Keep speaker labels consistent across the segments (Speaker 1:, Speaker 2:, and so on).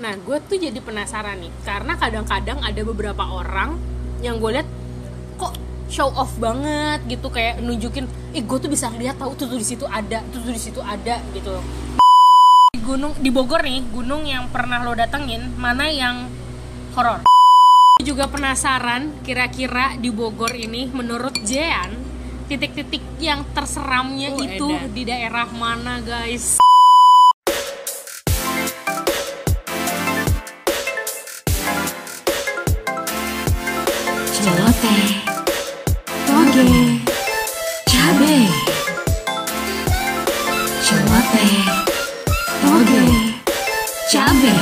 Speaker 1: Nah, gue tuh jadi penasaran nih, karena kadang-kadang ada beberapa orang yang gue lihat kok show off banget gitu kayak nunjukin, eh gue tuh bisa lihat tahu tuh tuh di situ ada, tuh tuh di situ ada gitu. Di gunung di Bogor nih, gunung yang pernah lo datengin, mana yang horor? Juga penasaran kira-kira di Bogor ini menurut Jean titik-titik yang terseramnya
Speaker 2: Oh,
Speaker 1: itu
Speaker 2: edan.
Speaker 1: di daerah mana guys?
Speaker 3: Celoteh toge cabe. Celoteh toge cabe.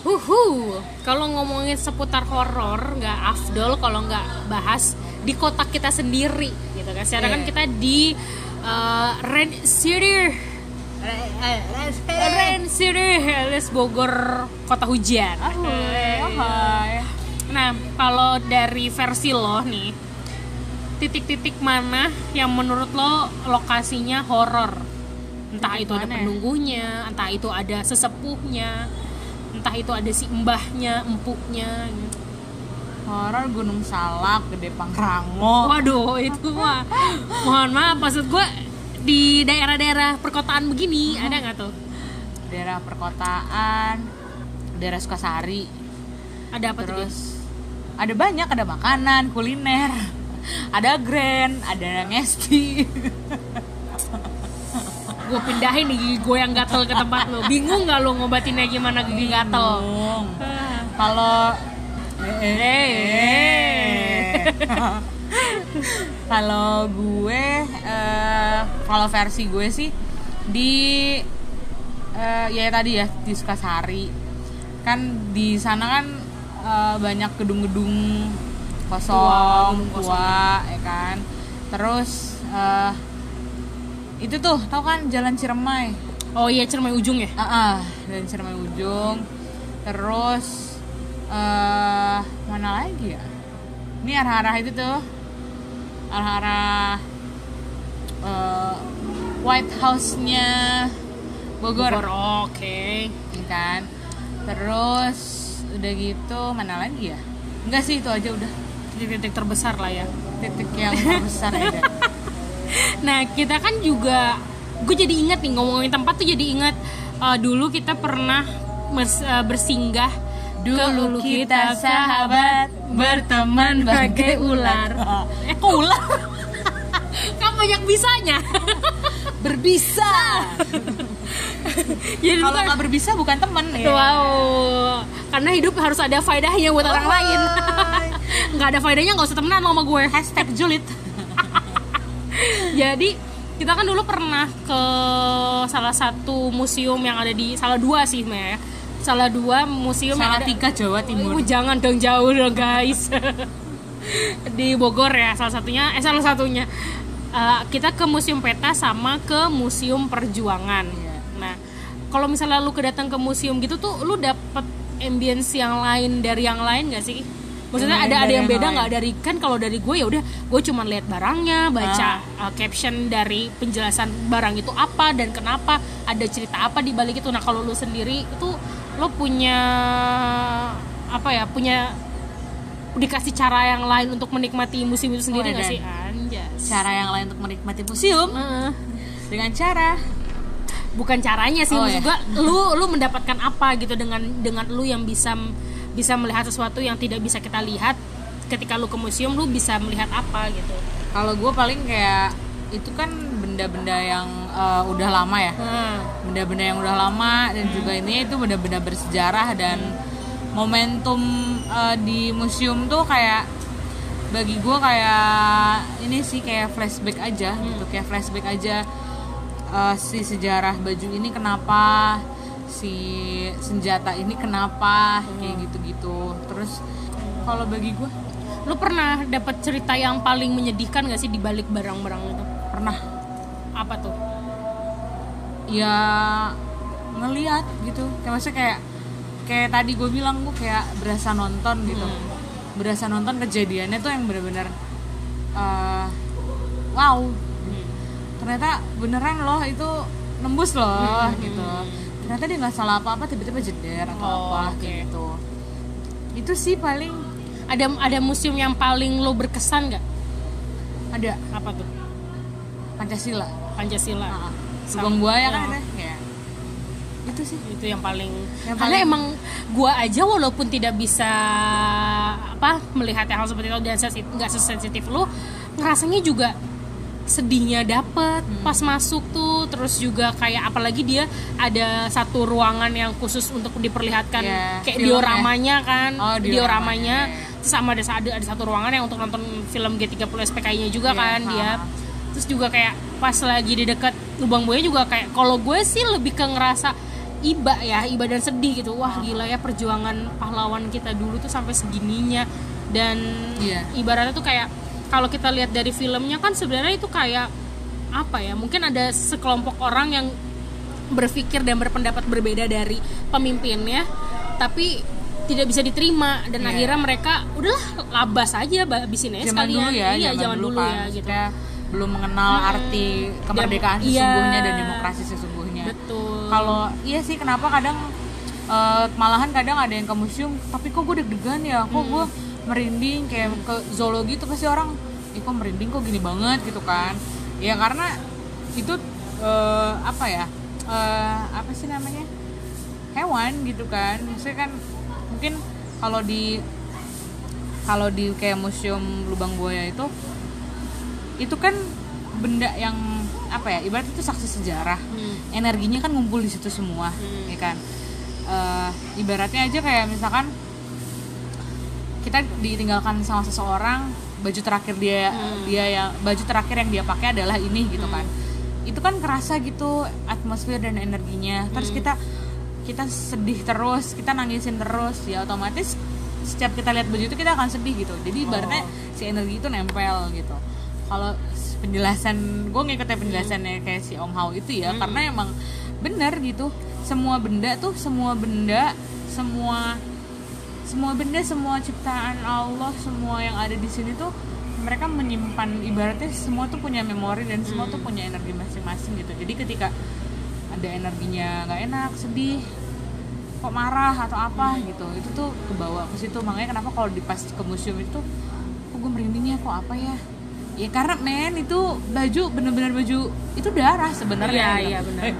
Speaker 1: Huhu, kalau ngomongin seputar horor nggak afdol kalau nggak bahas di kota kita sendiri gitu kan. Sekarang kan
Speaker 2: Iya.
Speaker 1: kita di uh, Ren City, Ren City, alias Bogor kota hujan.
Speaker 2: hai
Speaker 1: Nah, kalau dari versi lo nih, titik-titik mana yang menurut lo lokasinya horor? Entah
Speaker 2: Titik
Speaker 1: itu ada
Speaker 2: mana ya?
Speaker 1: penunggunya, entah itu ada sesepuhnya, entah itu ada si mbahnya, empuknya. gitu.
Speaker 2: horor Gunung Salak Gede Pangrango
Speaker 1: Waduh, itu mah mohon maaf maksud gue di daerah-daerah perkotaan begini ada nggak tuh?
Speaker 2: daerah perkotaan daerah Sukasari
Speaker 1: Ada apa tuh?
Speaker 2: terus ada banyak ada makanan kuliner ada grand ada ngesti
Speaker 1: Gue pindahin nih gigi gue yang gatel ke tempat lo. Bingung nggak lo ngobatinnya gimana gigi gatel?
Speaker 2: Kalau
Speaker 1: Eh.
Speaker 2: kalau gue eh, kalau versi gue sih di eh, ya tadi ya di Sukasari kan di sana kan eh, banyak gedung-gedung
Speaker 1: Tua,
Speaker 2: kosong
Speaker 1: kosong.
Speaker 2: tua ya kan terus eh, itu tuh tau kan Jalan Ciremai
Speaker 1: Oh iya Cermai ujung ya?
Speaker 2: Ah, ah, dan Ciremai Ujung. Terus eh mana lagi ya? Ini arah-arah itu tuh. Arah-arah eh, White House-nya Bogor,
Speaker 1: Bogor, oke.
Speaker 2: ya kan? Terus udah gitu mana lagi ya? Enggak sih itu aja udah
Speaker 1: Titik-titik terbesar lah ya.
Speaker 2: titik yang terbesar ya.
Speaker 1: Nah kita kan juga, gue jadi ingat nih ngomongin tempat tuh jadi ingat uh, dulu kita pernah mes- uh, bersinggah
Speaker 2: Dulu kita sahabat, berteman bagai ular.
Speaker 1: Eh kok ular? kan banyak bisanya.
Speaker 2: Berbisa.
Speaker 1: jadi
Speaker 2: Kalau nggak berbisa bukan temen ya.
Speaker 1: Wow, karena hidup harus ada faedahnya buat orang
Speaker 2: Oh,
Speaker 1: lain.
Speaker 2: hai.
Speaker 1: nggak ada faedahnya nggak usah temenan sama gue.
Speaker 2: Hashtag julid.
Speaker 1: Jadi kita kan dulu pernah ke salah satu museum yang ada di salah dua sih Maya. Salah dua museum yang ada
Speaker 2: Salatiga Jawa Timur.
Speaker 1: Oh, jangan dong jauh dong guys. di Bogor ya salah satunya eh salah satunya Eh, kita ke Museum Peta sama ke Museum Perjuangan.
Speaker 2: Iya.
Speaker 1: Nah, kalau misalnya lu kedatang ke museum gitu tuh lu dapet ambience yang lain dari yang lain gak sih? Maksudnya ada ada yang beda nggak dari kan kalau dari gue ya udah gue cuma lihat barangnya, baca uh, caption dari penjelasan barang itu apa dan kenapa, ada cerita apa di balik itu. Nah, kalau lu sendiri itu lo punya apa ya? Punya dikasih cara yang lain untuk menikmati museum itu sendiri
Speaker 2: Oh,
Speaker 1: nggak
Speaker 2: edan.
Speaker 1: sih? Anjas.
Speaker 2: Cara yang lain untuk menikmati museum
Speaker 1: Heeh.
Speaker 2: dengan cara
Speaker 1: bukan caranya sih
Speaker 2: Oh,
Speaker 1: maksud
Speaker 2: ya.
Speaker 1: gua lu lu mendapatkan apa gitu dengan dengan lu yang bisa bisa melihat sesuatu yang tidak bisa kita lihat ketika lu ke museum lu bisa melihat apa gitu
Speaker 2: kalau gue paling kayak itu kan benda-benda yang eh, udah lama ya.
Speaker 1: Hmm.
Speaker 2: benda-benda yang udah lama dan juga ini itu benda-benda bersejarah dan momentum eh, di museum tuh kayak bagi gue kayak ini sih kayak flashback aja gitu kayak flashback aja eh, si sejarah baju ini kenapa si senjata ini kenapa kayak gitu-gitu. Terus kalau bagi gue
Speaker 1: lu pernah dapat cerita yang paling menyedihkan gak sih di balik barang-barang itu?
Speaker 2: Pernah.
Speaker 1: Apa tuh
Speaker 2: ya ngeliat gitu. Kayak maksudnya kayak kayak tadi gue bilang gue kayak berasa nonton gitu. Berasa nonton kejadiannya tuh yang bener-bener eh, wow. Ternyata beneran loh itu nembus loh gitu. Ternyata dia nggak salah apa-apa tiba-tiba jeder atau
Speaker 1: Oh,
Speaker 2: apa
Speaker 1: oke.
Speaker 2: gitu. Itu sih paling
Speaker 1: ada ada museum yang paling lo berkesan nggak?
Speaker 2: Ada.
Speaker 1: Apa tuh?
Speaker 2: Pancasila.
Speaker 1: Pancasila.
Speaker 2: Nah, lubang buaya kan
Speaker 1: ya.
Speaker 2: ada ya itu sih
Speaker 1: itu yang paling
Speaker 2: Yang
Speaker 1: karena
Speaker 2: paling-
Speaker 1: emang gua aja walaupun tidak bisa apa melihat hal seperti itu dan nggak sesensitif lu ngerasanya juga sedihnya dapet
Speaker 2: Hmm.
Speaker 1: pas masuk tuh terus juga kayak apalagi dia ada satu ruangan yang khusus untuk diperlihatkan
Speaker 2: Ya,
Speaker 1: kayak
Speaker 2: film
Speaker 1: dioramanya kan
Speaker 2: Oh, dioramanya,
Speaker 1: dioramanya
Speaker 2: ya.
Speaker 1: terus sama ada, ada ada satu ruangan yang untuk nonton film G30 SPKI-nya juga
Speaker 2: Iya,
Speaker 1: kan dia. Terus juga kayak pas lagi di dekat lubang buaya juga kayak kalau gue sih lebih ke ngerasa iba ya iba dan sedih gitu wah gila ya perjuangan pahlawan kita dulu tuh sampai segininya dan
Speaker 2: Iya.
Speaker 1: ibaratnya tuh kayak kalau kita lihat dari filmnya kan sebenarnya itu kayak apa ya mungkin ada sekelompok orang yang berpikir dan berpendapat berbeda dari pemimpinnya tapi tidak bisa diterima dan
Speaker 2: Iya.
Speaker 1: akhirnya mereka udahlah labas aja habisin aja sekalian
Speaker 2: dulu ya
Speaker 1: iya zaman, dulu,
Speaker 2: kan.
Speaker 1: ya gitu
Speaker 2: belum mengenal arti kemerdekaan
Speaker 1: Iya.
Speaker 2: sesungguhnya dan demokrasi sesungguhnya.
Speaker 1: Betul.
Speaker 2: Kalau iya sih kenapa kadang eh, malahan kadang ada yang ke museum tapi kok gue deg-degan ya? Kok gue merinding kayak ke zoologi? Itu pasti orang ih kok merinding? Kok gini banget? Gitu kan. Ya karena itu eh, apa ya eh, apa sih namanya hewan gitu kan. Maksudnya kan mungkin kalau di kalau di kayak museum lubang buaya itu itu kan benda yang apa ya ibarat itu saksi sejarah.
Speaker 1: Hmm.
Speaker 2: energinya kan ngumpul di situ semua ya kan? Eh, ibaratnya aja kayak misalkan kita ditinggalkan sama seseorang baju terakhir dia dia yang baju terakhir yang dia pakai adalah ini gitu kan. Itu kan kerasa gitu atmosfer dan energinya. Terus kita kita sedih terus kita nangisin terus ya otomatis setiap kita lihat baju itu kita akan sedih gitu. Jadi ibaratnya si energi itu nempel gitu kalau penjelasan gue ngikutin penjelasannya kayak si Om Hao itu ya karena emang bener gitu semua benda tuh semua benda semua semua benda semua ciptaan Allah semua yang ada di sini tuh mereka menyimpan ibaratnya semua tuh punya memori dan semua tuh punya energi masing-masing gitu. Jadi ketika ada energinya nggak enak sedih kok marah atau apa gitu itu tuh kebawa ke situ. Makanya kenapa kalau di pas ke museum itu kok gue merinding ya kok apa ya ya karena men itu baju bener-bener baju itu darah sebenarnya
Speaker 1: iya iya benar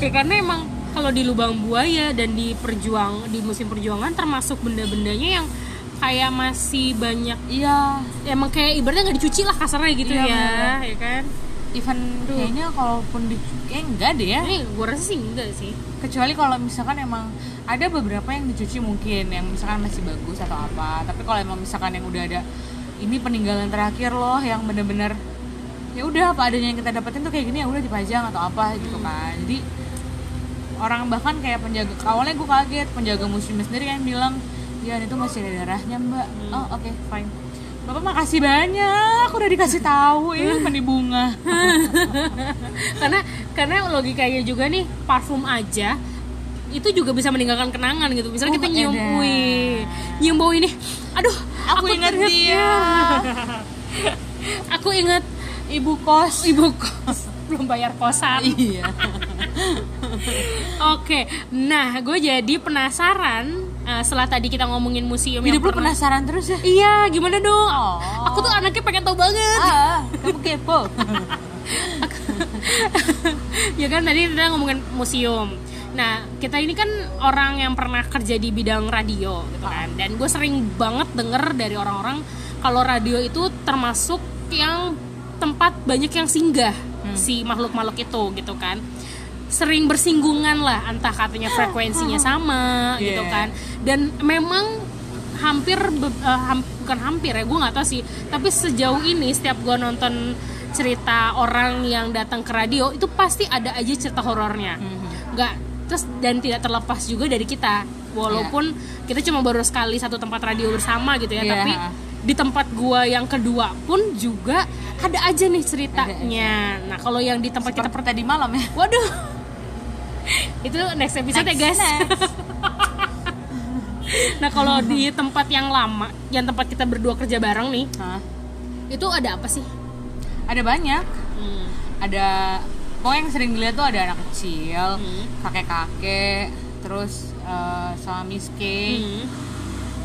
Speaker 1: ya karena emang kalau di lubang buaya dan di perjuang di musim perjuangan termasuk benda-bendanya yang kayak masih banyak
Speaker 2: iya.
Speaker 1: Emang kayak ibaratnya nggak dicuci lah kasarnya gitu
Speaker 2: Iya,
Speaker 1: ya.
Speaker 2: bener.
Speaker 1: ya kan
Speaker 2: even kayaknya kalaupun di eh enggak deh ya.
Speaker 1: Ini gue rasa sih enggak sih.
Speaker 2: Kecuali kalau misalkan emang ada beberapa yang dicuci mungkin yang misalkan masih bagus atau apa. Tapi kalau emang misalkan yang udah ada ini peninggalan terakhir loh yang bener-bener ya udah apa adanya yang kita dapetin tuh kayak gini ya udah dipajang atau apa gitu kan. Jadi orang bahkan kayak penjaga awalnya gue kaget penjaga museum sendiri kan bilang ya itu masih ada darahnya mbak. Oh oke fine bapak makasih banyak. Udah dikasih tahu. Ya meni bunga.
Speaker 1: Karena karena logikanya juga nih parfum aja itu juga bisa meninggalkan kenangan gitu. Misalnya
Speaker 2: Oh,
Speaker 1: kita nyium wih nyium bau ini aduh
Speaker 2: aku ingat
Speaker 1: teringat-
Speaker 2: dia.
Speaker 1: Aku ingat
Speaker 2: ibu kos.
Speaker 1: Ibu kos. Belum bayar kosan.
Speaker 2: Iya.
Speaker 1: Oke, nah gue jadi penasaran eh, setelah tadi kita ngomongin museum yang
Speaker 2: hidup lu
Speaker 1: pernah-
Speaker 2: penasaran terus ya
Speaker 1: Iya, gimana dong?
Speaker 2: Oh.
Speaker 1: Aku tuh anaknya pengen tahu banget.
Speaker 2: ah kamu kepo
Speaker 1: ya kan tadi kita ngomongin museum. Nah, kita ini kan orang yang pernah kerja di bidang radio gitu kan. Dan gue sering banget denger dari orang-orang kalau radio itu termasuk yang tempat banyak yang singgah si makhluk-makhluk itu gitu kan. Sering bersinggungan lah entah katanya frekuensinya sama gitu
Speaker 2: Yeah.
Speaker 1: kan. Dan memang hampir eh, ham- bukan hampir ya gue nggak tahu sih. Tapi sejauh ini setiap gue nonton cerita orang yang datang ke radio itu pasti ada aja cerita horornya. Nggak terus dan tidak terlepas juga dari kita. Walaupun kita cuma baru sekali satu tempat radio bersama gitu ya
Speaker 2: Iya.
Speaker 1: tapi di tempat gua yang kedua pun juga ada aja nih ceritanya. Nah kalau yang di tempat kita
Speaker 2: seperti tadi malam ya.
Speaker 1: Waduh. Itu next episode ya,
Speaker 2: Next,
Speaker 1: guys.
Speaker 2: next.
Speaker 1: nah kalau di tempat yang lama yang tempat kita berdua kerja bareng nih
Speaker 2: Hah?
Speaker 1: itu ada apa sih
Speaker 2: ada banyak
Speaker 1: Hmm.
Speaker 2: ada pokoknya yang sering dilihat tuh ada anak kecil
Speaker 1: Hmm.
Speaker 2: kakek kakek terus sama miske
Speaker 1: Hmm.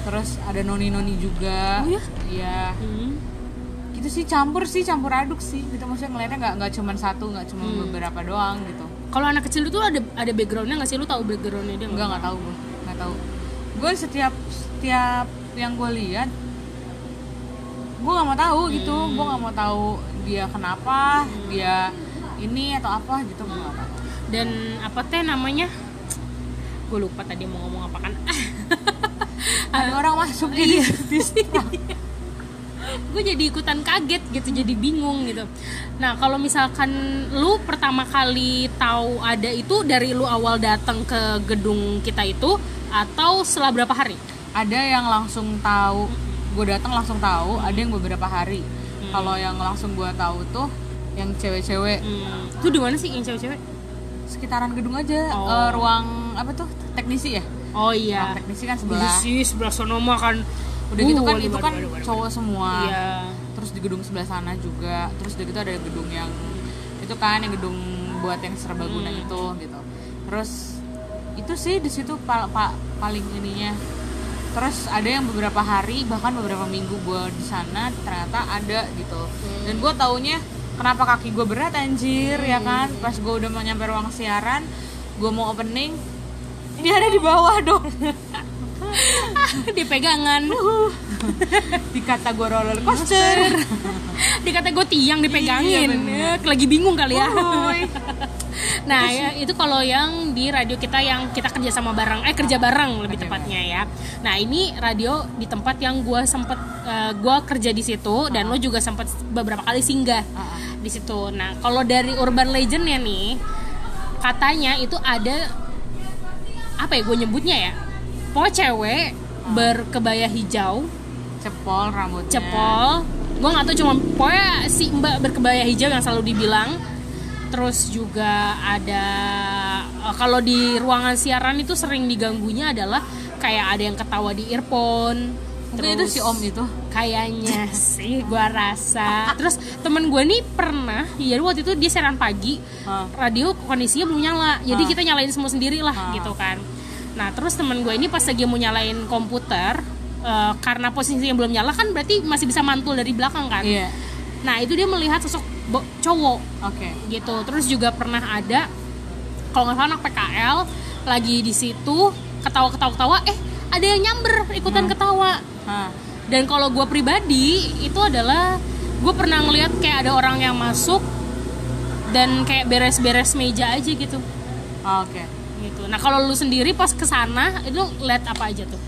Speaker 2: terus ada noni noni juga
Speaker 1: Oh ya?
Speaker 2: iya
Speaker 1: Hmm.
Speaker 2: gitu sih campur sih campur aduk sih gitu maksudnya ngeliatnya nggak nggak cuma satu nggak cuma
Speaker 1: Hmm.
Speaker 2: beberapa doang gitu
Speaker 1: Kalau anak kecil itu ada ada backgroundnya nggak sih? Lu tahu backgroundnya dia
Speaker 2: Enggak nggak tahu gue nggak tahu gue setiap setiap yang gue lihat gue nggak mau tahu gitu
Speaker 1: Hmm.
Speaker 2: gue nggak mau tahu dia kenapa dia ini atau apa gitu gue nggak tahu
Speaker 1: Dan apa teh namanya? Gue lupa tadi mau ngomong apa kan?
Speaker 2: ada orang masuk jadi distract.
Speaker 1: gue jadi ikutan kaget gitu jadi bingung gitu. Nah kalau misalkan lu pertama kali tahu ada itu dari lu awal datang ke gedung kita itu atau setelah berapa hari?
Speaker 2: Ada yang langsung tahu. Gue datang langsung tahu ada yang beberapa hari. Kalau yang langsung gue tahu tuh yang cewek-cewek.
Speaker 1: Hmm. itu di mana sih yang cewek-cewek?
Speaker 2: Sekitaran gedung aja
Speaker 1: Oh.
Speaker 2: eh, ruang apa tuh teknisi ya?
Speaker 1: Oh
Speaker 2: ruang
Speaker 1: iya
Speaker 2: teknisi kan
Speaker 1: Iya
Speaker 2: sebelah
Speaker 1: sih sebelah sono mah kan
Speaker 2: udah gitu
Speaker 1: Uh,
Speaker 2: kan
Speaker 1: waduh,
Speaker 2: itu kan
Speaker 1: waduh, waduh.
Speaker 2: cowok semua.
Speaker 1: Iya.
Speaker 2: Terus di gedung sebelah sana juga. Terus udah gitu ada gedung yang itu kan yang gedung buat yang serbaguna
Speaker 1: Hmm.
Speaker 2: itu gitu. Terus itu sih di situ pa- pa- paling ininya. Terus ada yang beberapa hari bahkan beberapa minggu gue di sana ternyata ada gitu.
Speaker 1: Hmm.
Speaker 2: dan gue taunya kenapa kaki gue berat anjir ya kan? Pas gue udah mau nyampe ruang siaran gue mau opening dia ada di bawah dong
Speaker 1: di pegangan.
Speaker 2: Dikata gue roller coaster.
Speaker 1: Dikata gue tiang dipegangin.
Speaker 2: Iya,
Speaker 1: lagi bingung kali ya. Nah ya, itu kalau yang di radio kita yang kita kerja sama bareng. Eh kerja bareng lebih tepatnya ya. Nah ini radio di tempat yang gue sempet eh, gue kerja di situ dan lo juga sempet beberapa kali singgah
Speaker 2: Ah, ah.
Speaker 1: di situ. Nah kalau dari urban legendnya nih katanya itu ada apa ya gue nyebutnya ya? Pokoknya cewek berkebaya hijau.
Speaker 2: Cepol rambutnya.
Speaker 1: Cepol. Gue nggak tahu cuma pokoknya si mbak berkebaya hijau yang selalu dibilang. Terus juga ada eh, kalau di ruangan siaran itu sering diganggunya adalah kayak ada yang ketawa di earphone.
Speaker 2: Mungkin itu si om itu.
Speaker 1: kayaknya sih gua rasa. Terus temen gue nih pernah jadi waktu itu dia siaran pagi. Radio kondisinya belum nyala. Jadi kita nyalain semua sendiri lah gitu kan nah terus temen gue ini pas lagi mau nyalain komputer eh, karena posisinya belum nyala kan berarti masih bisa mantul dari belakang kan?
Speaker 2: Iya.
Speaker 1: Nah itu dia melihat sosok cowok.
Speaker 2: Oke.
Speaker 1: Gitu. Terus juga pernah ada kalau nggak salah anak PKL lagi di situ ketawa ketawa ketawa eh ada yang nyamber ikutan ketawa.
Speaker 2: Hah.
Speaker 1: dan kalau gue pribadi itu adalah gue pernah ngeliat kayak ada orang yang masuk dan kayak beres-beres meja aja gitu.
Speaker 2: Ah, oke.
Speaker 1: gitu nah kalau lu sendiri pas ke sana itu lihat apa aja tuh?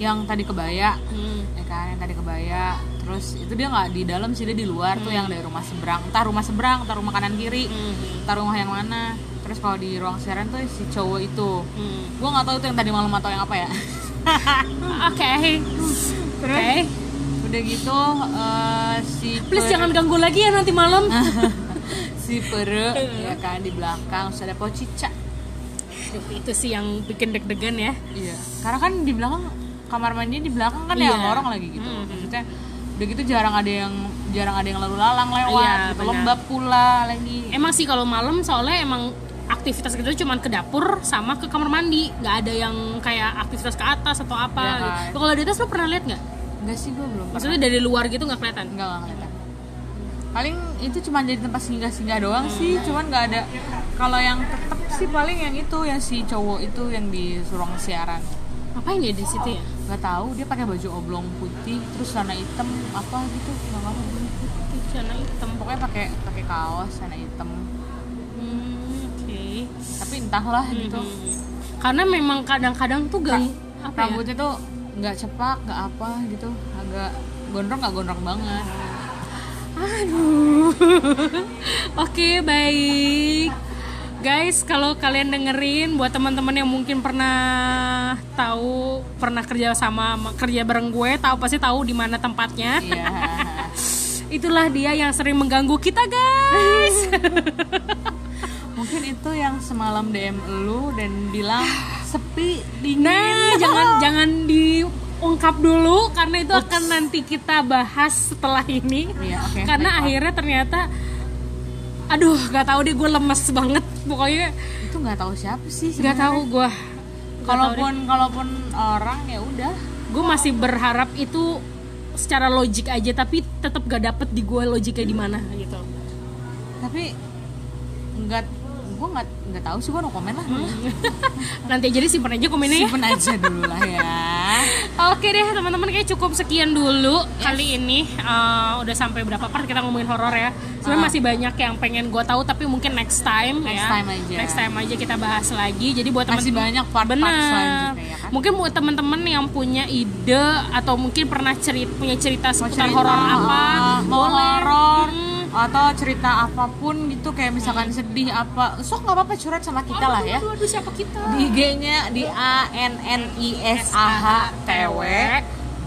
Speaker 2: Yang tadi kebaya.
Speaker 1: Hmm.
Speaker 2: ya kan yang tadi kebaya. Terus itu dia nggak di dalam sih dia di luar tuh yang dari rumah seberang. Entah rumah seberang entah rumah kanan kiri
Speaker 1: Hmm.
Speaker 2: entah rumah yang mana. Terus kalau di ruang siaran tuh si cowok itu.
Speaker 1: Hmm.
Speaker 2: gue nggak tahu itu yang tadi malam atau yang apa ya.
Speaker 1: Oke. Oke.
Speaker 2: Udah gitu eh, si
Speaker 1: please
Speaker 2: per-
Speaker 1: jangan ganggu lagi ya nanti malam.
Speaker 2: Si pere ya kan di belakang. Terus ada pocica
Speaker 1: Aduh, itu sih yang bikin deg-degan ya
Speaker 2: Iya, karena kan di belakang kamar mandi di belakang kan
Speaker 1: Iya.
Speaker 2: ya lorong lagi gitu.
Speaker 1: Mhm.
Speaker 2: Maksudnya udah gitu jarang ada yang jarang ada yang lalu lalang lewat,
Speaker 1: Iya,
Speaker 2: gitu. lembab pula lagi.
Speaker 1: emang sih kalau malam soalnya emang aktivitas kita cuma ke dapur sama ke kamar mandi nggak ada yang kayak aktivitas ke atas atau apa
Speaker 2: Iya, kan.
Speaker 1: gitu. kalau di atas lo pernah lihat nggak
Speaker 2: Enggak sih gue belum.
Speaker 1: maksudnya dari luar gitu nggak kelihatan
Speaker 2: enggak kelihatan. Paling itu cuma jadi tempat singgah-singgah doang sih, cuman nggak ada. Kalau yang tetep sih paling yang itu yang si cowok itu yang di ruang siaran.
Speaker 1: ngapain ya di situ ya
Speaker 2: Gak tahu dia pakai baju oblong putih, terus celana hitam apa gitu, nggak apa
Speaker 1: Itu celana hitam
Speaker 2: Pokoknya pakai pakai kaos celana hitam.
Speaker 1: Hmm, oke
Speaker 2: Tapi entahlah gitu.
Speaker 1: Mhm. karena memang kadang-kadang tuh gang apa ya
Speaker 2: rambutnya tuh nggak cepak nggak apa gitu agak gondrong nggak gondrong banget
Speaker 1: Aduh. Oke, baik. Guys, kalau kalian dengerin buat teman-teman yang mungkin pernah tahu, pernah kerja sama kerja bareng gue, tahu pasti tahu di mana tempatnya.
Speaker 2: iya
Speaker 1: Itulah dia yang sering mengganggu kita, guys.
Speaker 2: mungkin itu yang semalam DM lu dan bilang sepi dingin
Speaker 1: Nah, jangan jangan diungkap dulu karena itu akan nanti kita bahas setelah ini.
Speaker 2: Iya, oke,
Speaker 1: Karena akhirnya ternyata aduh, nggak tahu deh gue lemes banget. Pokoknya
Speaker 2: itu nggak tahu siapa sih
Speaker 1: nggak tahu gue.
Speaker 2: kalaupun kalaupun orang ya udah
Speaker 1: gue masih berharap itu secara logik aja tapi tetap gak dapet di gue logiknya di mana gitu.
Speaker 2: tapi nggak gue nggak nggak tahu sih gue no komen lah
Speaker 1: Nanti aja deh simpen aja komennya ya.
Speaker 2: simpen aja dulu lah ya
Speaker 1: Oke deh teman-teman kayak cukup sekian dulu kali ini Eh, udah sampai berapa part kita ngomongin horor ya. Sebenarnya
Speaker 2: Ah.
Speaker 1: masih banyak yang pengen gue tahu tapi mungkin next time
Speaker 2: Next
Speaker 1: ya.
Speaker 2: time aja.
Speaker 1: Next time aja kita bahas lagi. Jadi buat
Speaker 2: Masih
Speaker 1: teman-teman
Speaker 2: banyak part-part
Speaker 1: Benar.
Speaker 2: selanjutnya ya kan?
Speaker 1: Mungkin buat teman-teman yang punya ide atau mungkin pernah cerita punya cerita seputar horor apa,
Speaker 2: uh, mau
Speaker 1: boleh.
Speaker 2: horor
Speaker 1: Hmm.
Speaker 2: Atau cerita apa pun gitu kayak misalkan sedih apa sok nggak apa-apa curhat sama kita lah ya.
Speaker 1: Aduh, aduh, siapa kita?
Speaker 2: di IG-nya di A N N I S A H T W.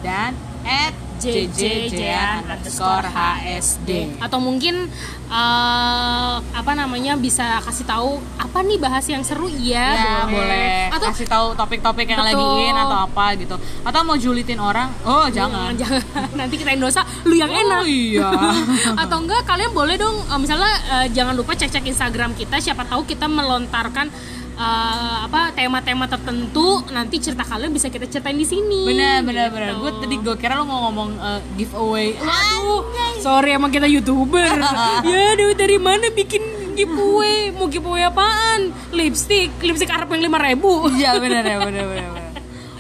Speaker 2: dan at JJJ underscore HSD
Speaker 1: atau mungkin eh, apa namanya bisa kasih tahu apa nih bahas yang seru? Ya,
Speaker 2: ya boleh.
Speaker 1: atau
Speaker 2: kasih tahu topik-topik yang
Speaker 1: Betul.
Speaker 2: lagi in atau apa gitu. Atau mau julitin orang? Oh jangan.
Speaker 1: jangan. Nanti kita dosa lu yang enak.
Speaker 2: oh iya.
Speaker 1: Atau enggak kalian boleh dong eh, misalnya eh, jangan lupa cek-cek Instagram kita. Siapa tahu kita melontarkan eh, apa tema-tema tertentu nanti cerita kalian bisa kita ceritain di sini
Speaker 2: bener bener
Speaker 1: Gitu.
Speaker 2: bener gue tadi gue kira lo mau ngomong uh, giveaway
Speaker 1: Waduh, sorry emang kita youtuber. ya, dari mana bikin giveaway? Mau giveaway apaan? Lipstick, lipstick Arab yang lima ribu.
Speaker 2: Iya benar ya benar benar. benar.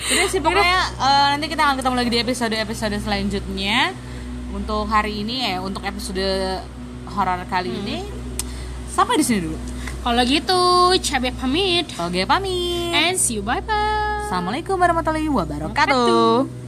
Speaker 2: Udah sih pokoknya eh, nanti kita akan ketemu lagi di episode episode selanjutnya. Untuk hari ini ya untuk episode horor kali ini sampai di sini dulu.
Speaker 1: Kalau gitu, cabe pamit.
Speaker 2: Oke pamit.
Speaker 1: And see you bye bye.
Speaker 2: Assalamualaikum warahmatullahi wabarakatuh.